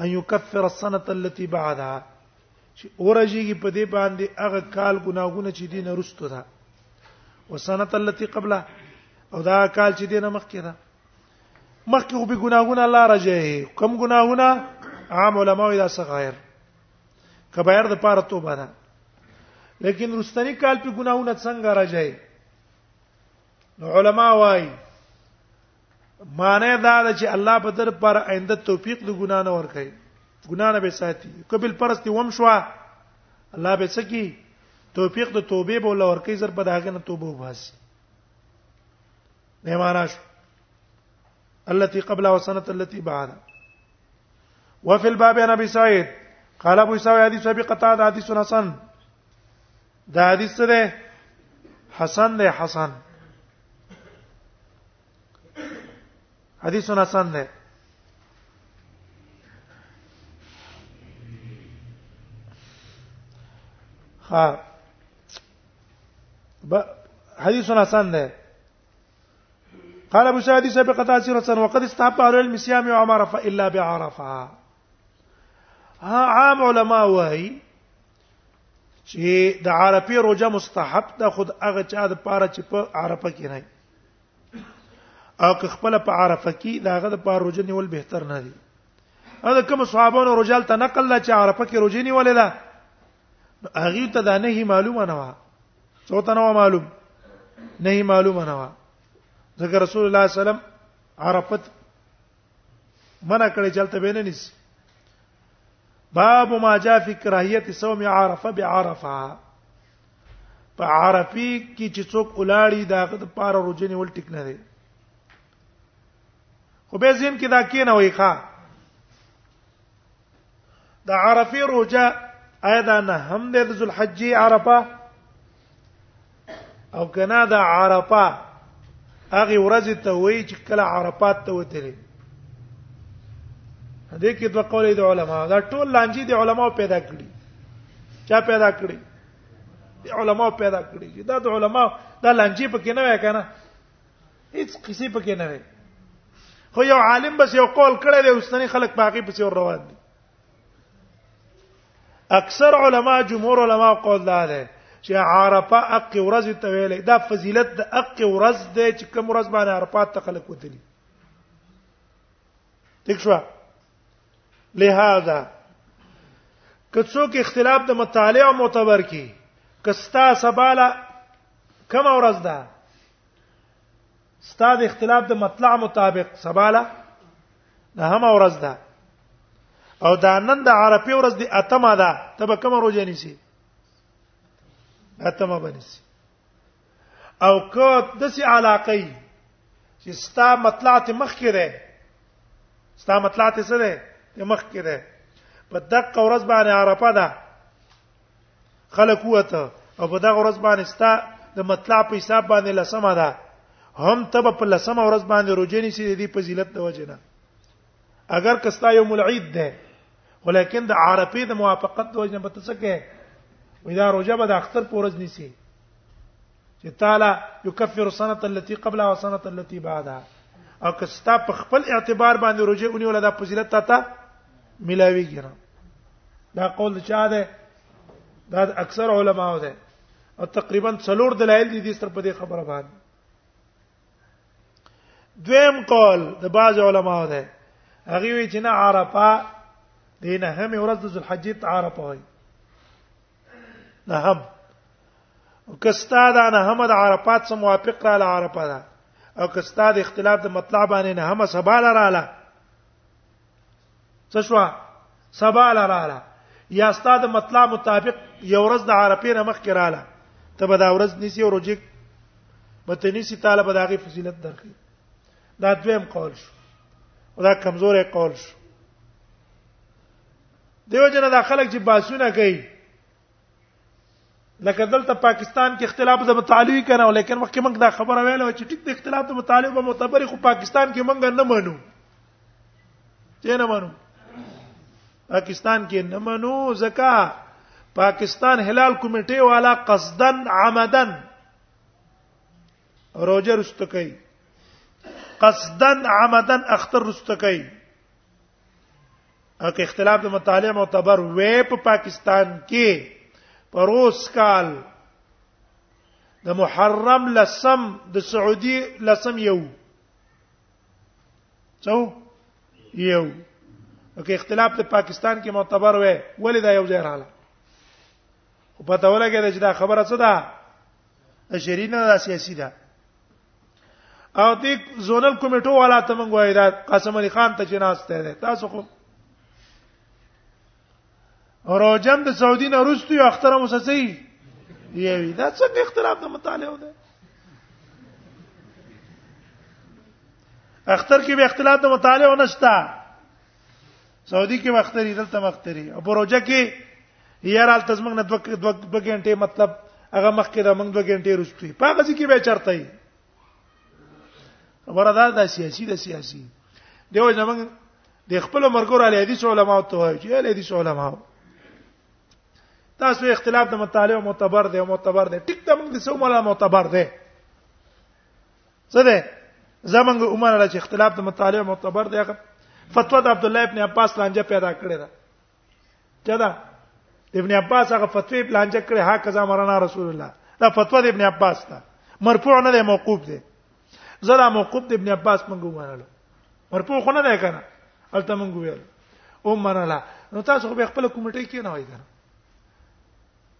ان يكفر السنه التي بعدها چې اورجیږي په دې باندې هغه کال ګناګونه چې دین رستو ده وسنه التي قبله او دا کال چې دینه مخکې ده مخکې خو به ګناهونه الله راځي کم ګناهونه عام علما وي دا صغیر کبایر د پاره توبه ده لیکن رستنی کال په ګناهونه څنګه راځي نو علما وايي معنی دا ده چې الله په در پر آینده توفیق د ګنا نه ور کوي ګنا نه به ساتي قبل پرستی وم شو الله به سکی توفیق د توبې به ول ور کوي زر په داګه نه توبه وباسي نه معنا شو التي قبل وسنه التي بعد وفي الباب عن ابي سعيد قال ابو سعيد حديث ابي قتاده حديث حسن دا حدیث ده حسن ده حسن حدیث حسن ده ها حدیث حسن ده قال ابو سعيد سبقت عسيرة وقد استحب اهل المسيام وعمرفة الا بعرفة ها عام علما وای چې د عرفه روزه مستحب ده خود هغه چا د پاره چې په عرفه کې نه او که خپل په عرفه کې داغه د پاره روزه نیول بهتر نه دی دا کوم صحابانو رجال ته نقل لا چې عرفه کې روزه نیولې ده هغه ته دا نه معلومه نه و څو ته نه معلوم نه معلومه نه و ځکه رسول الله صلی الله علیه وسلم عرفت منع کړی چلته به نه نیس باب ما جاء في كراهيه صوم عرفه بعرفه په عرفي کې چې څوک اولاړي داغه د پاره روزنی ول ټیک نه دی خو به زین کې دا کې نه وای ښا د عرفي روزه آیا دا نه هم د ذوالحجې عرفه او کنا د عرفه هغه ورځ ته وای چې کله عرفات ته وتلی دې کې دوه قول دي علما دا ټول لانجې دي علما پیدا کړی چا پیدا کړی دي علما پیدا کړی دا د علما دا لانجې پکې نه وای کنه هیڅ قصې پکې نه وای خو یو عالم بس یو قول کړی دی اوسنی خلک باقي پسې روان دي اکثر علما جمهور علما قول دا ده چې عرفه اق ورځ ته ویلې دا فضیلت د اق ورځ ده چې کوم ورځ باندې عرفات ته خلق وتلی ٹھیک شو لہذا کڅو کې اختلاف د مطالع معتبر کی کستا سباله کوم ورځ ده ستا د اختلاف د مطلع مطابق سباله نه هم ورځ ده او دا نن د عرفه ورځ دی اتمه ده ته به کوم روزه نیسی اتمه بنسی او کو د سي علاقې چې ستا مطلع ته مخ کې ده ستا مطلع ته څه ده ته مخ کې ده په دقه ورځ باندې عرفه ده خلک وته او په دغه ورځ باندې ستا د مطلع په حساب باندې لسمه ده هم ته په لسمه ورځ باندې روزه نیسي د دې فضیلت د وجه نه اگر کستا یوم العید ده ولیکن د عرفه د موافقت د وجه نه به ته څه کې وې دا روزه به د اختر پورز نیسي چې تعالی یکفر السنه التي قبلها والسنه التي بعدها او که ستا په خپل اعتبار باندې روزه اونې ولا د فضیلت تا ته ملاویږي نه دا قول چا ده دا اکثر علماو ده او تقریبا څلور دلایل دي د ستر په دې خبره باندې دویم قول د بعض علماو ده هغه وی چې نه عرفه دینه هم ورځ د ذوالحجې عرفه وي نه هم کستا دا نه هم د عرفات سره موافق را ل عرفه ده او کستا د اختلاف د مطلب باندې نه هم سبا لراله څه شو سبا لراله یا ستا د مطلب مطابق یو ورځ د عرفه نه مخ کراله ته به دا ورځ نسی او روجک متنی سی طالب د هغه فضیلت درکې دا دویم قول شو دا کمزورې قول شو دیو جن دا خلک چې باسونه کوي لکه دلته پاکستان کې اختلاف د مطالبه کنه ولیکن مخکې موږ دا خبره ویله چې ټیک د اختلاف د مطالبه معتبر خو پاکستان کې موږ نه منو چې نه منو پاکستان کې نه منو ځکه پاکستان هلال کمیټه والا قصدن عمدن روجر استکای قصدن عمدن اختر استکای اګه اختلاف د مطالعه معتبر وې په پاکستان کې پروس کال د محرم لسم د سعودي لسم یو څو یو اوکه اختلاف ته پاکستان کې معتبر وې ولې دا یو ځای رااله په پته ولګی چې دا خبره څه ده شری نه دا سیاسي ده او دې زونل کمیټو والا ته مونږ وایي دا قاسم علي خان ته جناسته ده تاسو خو روجم د سعودي نه روستو یو اختر مسسي یوي دا څنګه اختلاف د مطالعه ده اختر کې به اختلاف د مطالعه نشته سعودي کې وخت لري دلته وخت لري او پروژه کې یار ال تزمنګ نه دوه دوه غنټه مطلب هغه مخکې دا موږ دوه غنټه رسټوي پاګه ځکه به چرته وي وردا د سیاسي د سیاسي دیو زمنګ د خپل مرګور علی حدیث علما ته وایي چې علی حدیث علما تاسو اختلاف د مطالعه معتبر دی معتبر دی ټیک ته موږ د سو مولا معتبر دی څه ده زمنګ عمر له چې اختلاف د مطالعه معتبر دی هغه فتوا د عبد الله ابن عباس لانجه پیدا کړې ده چا دا ابن عباس هغه فتوی لانجه کړې ها کزا مرنا رسول الله دا فتوا د ابن عباس ده مرفوع نه ده موقوف ده زړه موقوف د ابن عباس مونږ ومنلو مرفوع خو نه ده کنه الته مونږ ویل او منله نو تاسو خو به خپل کمیټې کې نه وای کنه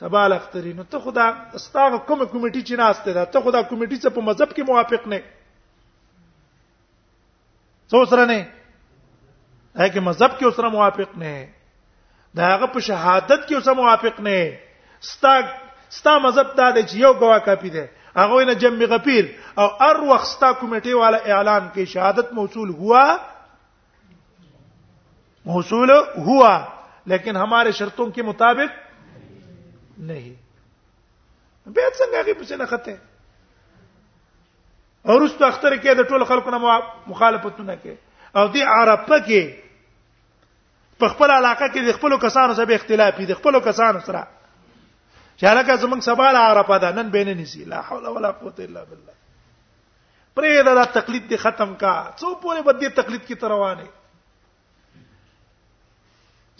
سبا لختری نو ته خدا استاغه کوم کمیټي چې ناشته ده ته خدا کمیټي څخه په مذهب کې موافق نه څو سره نه هغه مذهب کې سره موافق نه دا هغه په شهادت کې سره موافق نه ستا ستا مذهب دا دی چې یو گواه کاپی دی هغه نه جمع غفیر او ار وخت ستا کمیټي والا اعلان کې شهادت موصول هوا موصول ہوا لیکن ہمارے شرطوں کے مطابق نہیں بیا څنګه هغه په نه خته او رست اختر کې د ټول خلکو نه مخالفتونه کې او دی عرب کې په خپل علاقه کې د خپل کسانو سره اختلاف دي د خپل کسانو سره چې هغه زمنګ سبا عرب ده نن بینه نسی لا حول ولا قوت الا بالله پرې دا, دا تقلید دې ختم کا څو پورې بد دې تقلید کی تروانه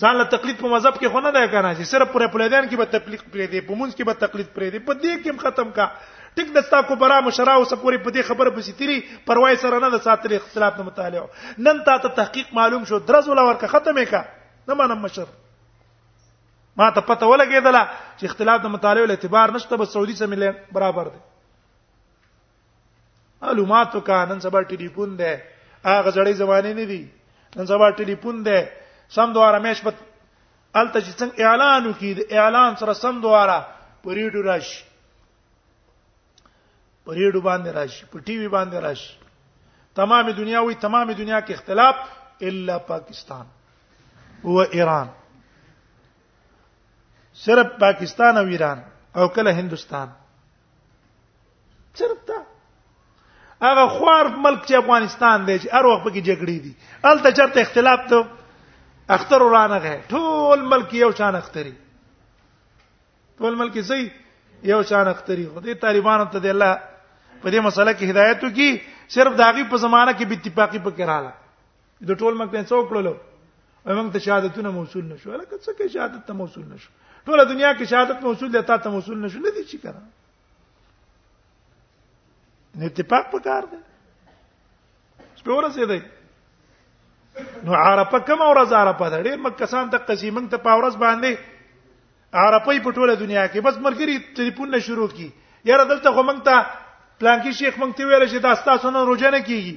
ځان له تقلید په مذهب کې خونه ده کنه چې صرف پر پلیدان کې به تقلید پرې دی په مونږ کې به تقلید پرې دی په دې کې ختم کا ټیک دستا کو برا مشرا او سپوري په دې خبره بسی تیری پروايي سره نه د ساتل اختلاف نه مطالعه نن تا ته تحقیق معلوم شو درز ولا ورکه ختمه کا نه مانم مشر ما ته پته ولګېدله چې اختلاف د مطالعه له اعتبار نشته به سعودي سره برابر دی معلوماتو کا نن سبا ټلیفون ده هغه ځړې زمانه نه دي نن سبا ټلیفون ده سم دواره مېش په الته چې څنګه اعلان وکي د اعلان سره سم دواره په ریډو راشي په ریډو باندې راشي په ټي وي باندې راشي تمامه دنیا وي تمامه دنیا کې اختلاف الا پاکستان هو ایران صرف پاکستان او ایران او کله هندستان چرته هغه خوار ملک چې افغانستان دی چې هر وخت کې جګړې دي الته چرته اختلاف ته اختر ورانه غه ټول ملک یو شان اختري ټول ملک زی یو شان اختري خو دې طالبانو ته د الله په دې مسله کې هدایت وکي صرف داغي په زمانہ کې به اتفاقی پکې رااله د ټول مکه څو کړلو موږ ته شهادتونه موصول نشو لکه څه کې شهادت ته موصول نشو ټول دنیا کې شهادت موصول دی تا ته موصول نشو نه دي چې کړه نه اتفاق پکار دی سپوره سي دی نو عرفه کوم ورځ عرفه ده ډېر مکه سان ته قسیمن ته په ورځ باندې عرفه په ټوله دنیا کې بس مرګري ټلیفون نه شروع کی یاره دلته خو مونږ ته پلان کې شیخ مونږ ته ویل چې دا ستاسو نه روزنه کیږي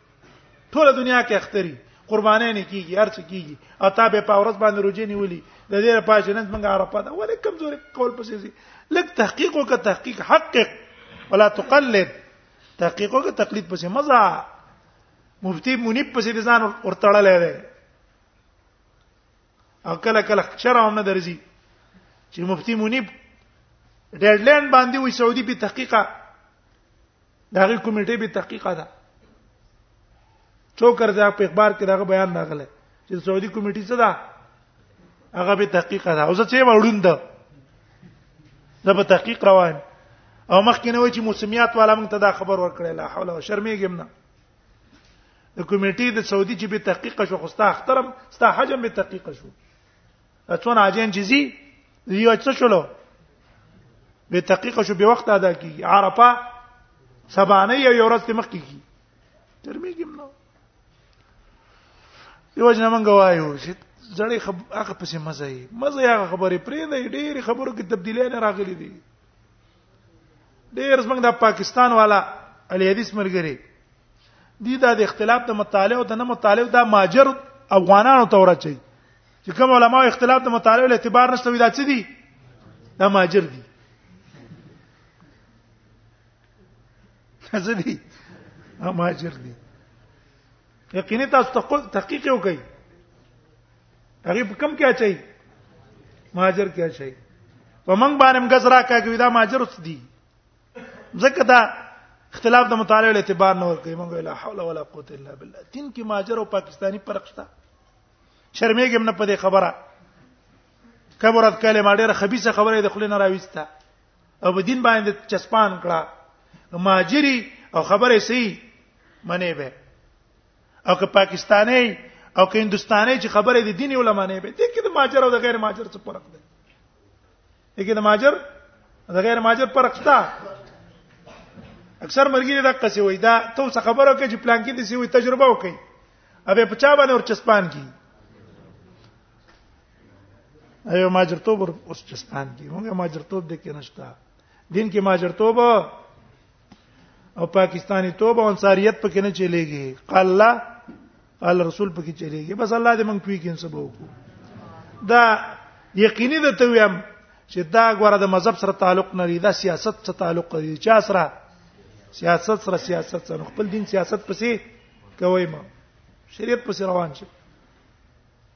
ټول دنیا کې اختري قربانې نه کیږي هر څه کیږي او تا به په ورځ باندې روزي نیولې د دې لپاره چې نن موږ عرفه ده ولې کمزوري قول پسې زی لک تحقیق او که تحقیق حقق ولا تقلد تحقیق او که تقلید پسې مزه مفتی منیب پسې ځان ورتړلې ده او کله کله چرا هم نه درځي چې مفتی منیب ډیډلاین باندې وي سعودي په تحقیقه دغه کمیټه به تحقیقه ده چوکر ځا په اخبار کې دغه بیان راغله چې سعودي کمیټه څه ده هغه به تحقیقه ده او زه چې وړوند ده په تحقیق روان او مخکې نه وای چې موسمیات والا موږ ته دا خبر ورکړی لا حول ولا شرمېږم نه د کمیټې د سعودي چې به تحقیق شو خو ستا اخترم ستا حجم به تحقیق شو اتون اجین جزي یو څه شلو به تحقیق شو به وخت ادا کی عرفه سبانه یو یو ورځ مخ کی ترمیږم نو یو جن منګ وایو چې زړې خب هغه پسې مزه یې مزه هغه خبرې پرې دی ډېری خبرو کې تبدیلی نه راغلي دي ډیر زمنګ د پاکستان والا علي حدیث مرګري دي دا د اختلاف د مطالعه او د نه مطالعه دا ماجر افغانانو ته ورچي چې کوم علما اختلاف د مطالعه له اعتبار نشته وي دا څه دي دا ماجر دي څه دي ماجر دي یقیني تاسو تحقیق وکړئ هغه په کم کې اچي مهاجر کې اچي په موږ باندې موږ زرا کوي دا مهاجر څه دي ځکه دا اختلاف د مطالعه له اعتبار نه ورکې موږ لا حول ولا قوت الا بالله تین کې مهاجر او پاکستانی فرق شته شرمېږم نه په دې خبره کبرت کلمه ډېر خبيثه خبره د خلینو راويسته او په دین باندې چسپان کړه مهاجری او خبره سي منی به او که پاکستاني او که هندستاني چې خبره دي دیني علما نه به دي کې د ماجر او د غیر ماجر څه فرق دی دغه د ماجر د غیر ماجر فرق شته اکثر مرګي دا قصې وای دا ته څه خبره کوي چې پلان کې دي سی وي تجربه وکړي ابه په چا باندې ور چسپان کی ایو ماجرتوب ور اوس چسپان کی موږ ماجرتوب د کې نشتا دین کې ماجرتوب او پاکستاني توبه انصاریت پکې نه چلےږي قال الله قال رسول پکې چلےږي بس الله دې موږ پوي کین سبا وکړو دا یقیني ده ته ویم چې دا غوړه د مذهب سره تعلق نه لري دا سیاست سره تعلق لري چا سره سیاست سره سیاست سره خپل دین سیاست پسې کوي ما شریعت پسې روان شي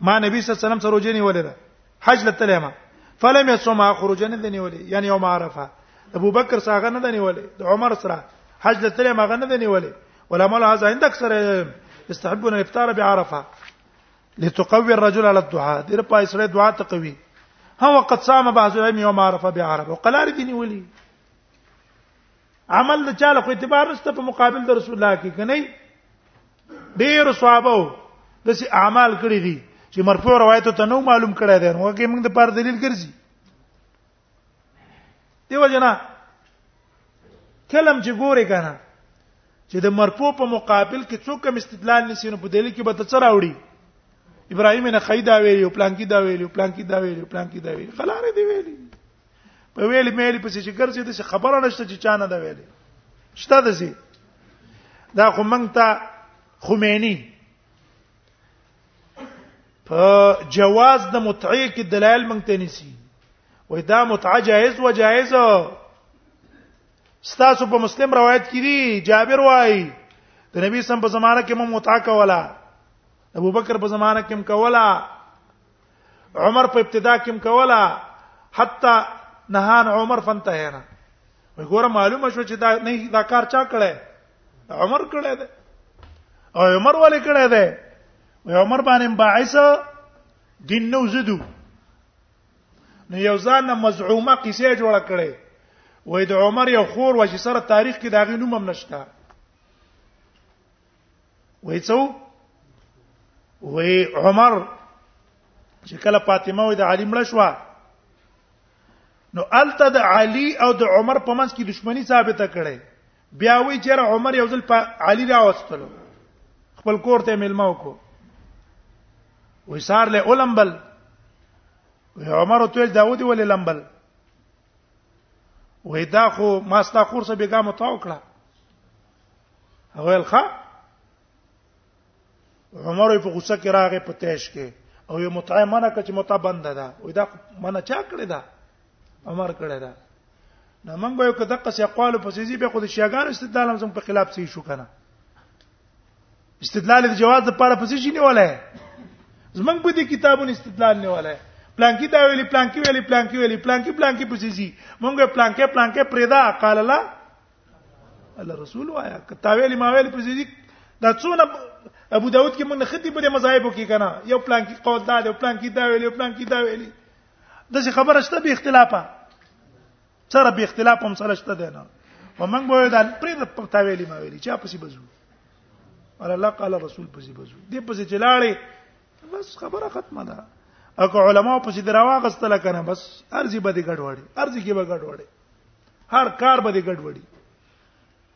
ما نبی صلی الله علیه وسلم سره روزه نیولې ده حج لته لمه فلم يصوم خروج نه دی نیولې یعنی یوم عرفه ابو بکر سره نه دی نیولې د عمر سره حج لته لمه غنه دی نیولې ولا مال هذا عند اکثر يستحبون الافطار بعرفه لتقوي الرجل على الدعاء دیر په اسره دعا تقوي هو قد صام بعض يوم عرفه بعرفه وقلار دي نیولې عمل د چاله خو اعتبار نشته په مقابل د رسول الله کې کني ډیر صحابه د سي اعمال کړی دي چې مرفوع روایت ته نو معلوم کړی دی نو کې موږ د پر دلیل ګرځي دیو جنا کلم چې ګوري کنه چې د مرفوع په مقابل کې څوک هم استدلال نشي نو په دلیل کې به ته څه راوړي ابراهيم نه خیدا ویلی او پلان کې دا ویلی او پلان کې دا ویلی او پلان کې دا ویلی خلاره دی ویلی په ویلې مېلې پسې چې ګرځي د خبره نشته چې چانه دا ویلې شته د سي دا خو مونږ ته خمینی په جواز د متعه کې دلایل مونږ ته نسی وای دا متعه جایز و جایز ستاسو په مسلم روایت کې دی جابر وای د نبی سم په زمانه کې مونږ متعه کولا ابو بکر په زمانه کې هم کولا عمر په ابتدا کې کولا حتی نهان عمر فنتهینا وګوره معلومه شو چې دا نه دا کار چا کړی عمر کړی دی او عمر ولې کړی دی عمر باندې باعث دین نو زدو نو یو ځان مزعومه قصه جوړه کړي وای د عمر یو خور و چې سره تاریخ کې دا غي نوم هم نشته وای څو وای عمر چې کله فاطمه وای د علي مړ شو نو الته د علي او د عمر په منځ کې دښمنی ثابته کړي بیا وی چې عمر یو ځل په علي راوستلو خپل کور ته ملما وکړو وې سار له اولمبل وې عمر ته داوود ولې لمبل وې دا خو ما ستا خور سره بیګا متاو کړه هغه الخه عمر په غوسه کې راغې په تیش کې او یو متای منه کچ متا بند ده وې دا منه چا کړی دا عمر کړی دا نو موږ به یو کده قصې اقوال په سيزي به خود شیګان استدلال هم په خلاف سي شو کنه استدلال د جواز لپاره پسې شي نیولای زمنګ په دې کتابونو استدلال نیولای پلانکی دا ویلی پلانکی ویلی پلانکی ویلی پلانکی پلانکی پسې شي مونږه پلانکی پلانکی پرېدا قال الله الله رسول وایا کته ویلی ما ویلی پسې شي دا څونه ابو داود کې مونږ خدي په مذاهب کې کنه یو پلان کې قول دا دی پلان کې دا ویلی پلان کې دا ویلی د څه خبره شته به اختلافه سره به اختلاف هم سره شته دی نه ومن به دا پرې د پتاویلی ما ویلی چا پسی بزو قال الله قال رسول پسی بزو دې پسی چلاړې بس خبره ختمه ده اګه علما پسی دراواغستل کنه بس ارزي به دې ګډوړي ارزي کې به ګډوړي هر کار به دې ګډوړي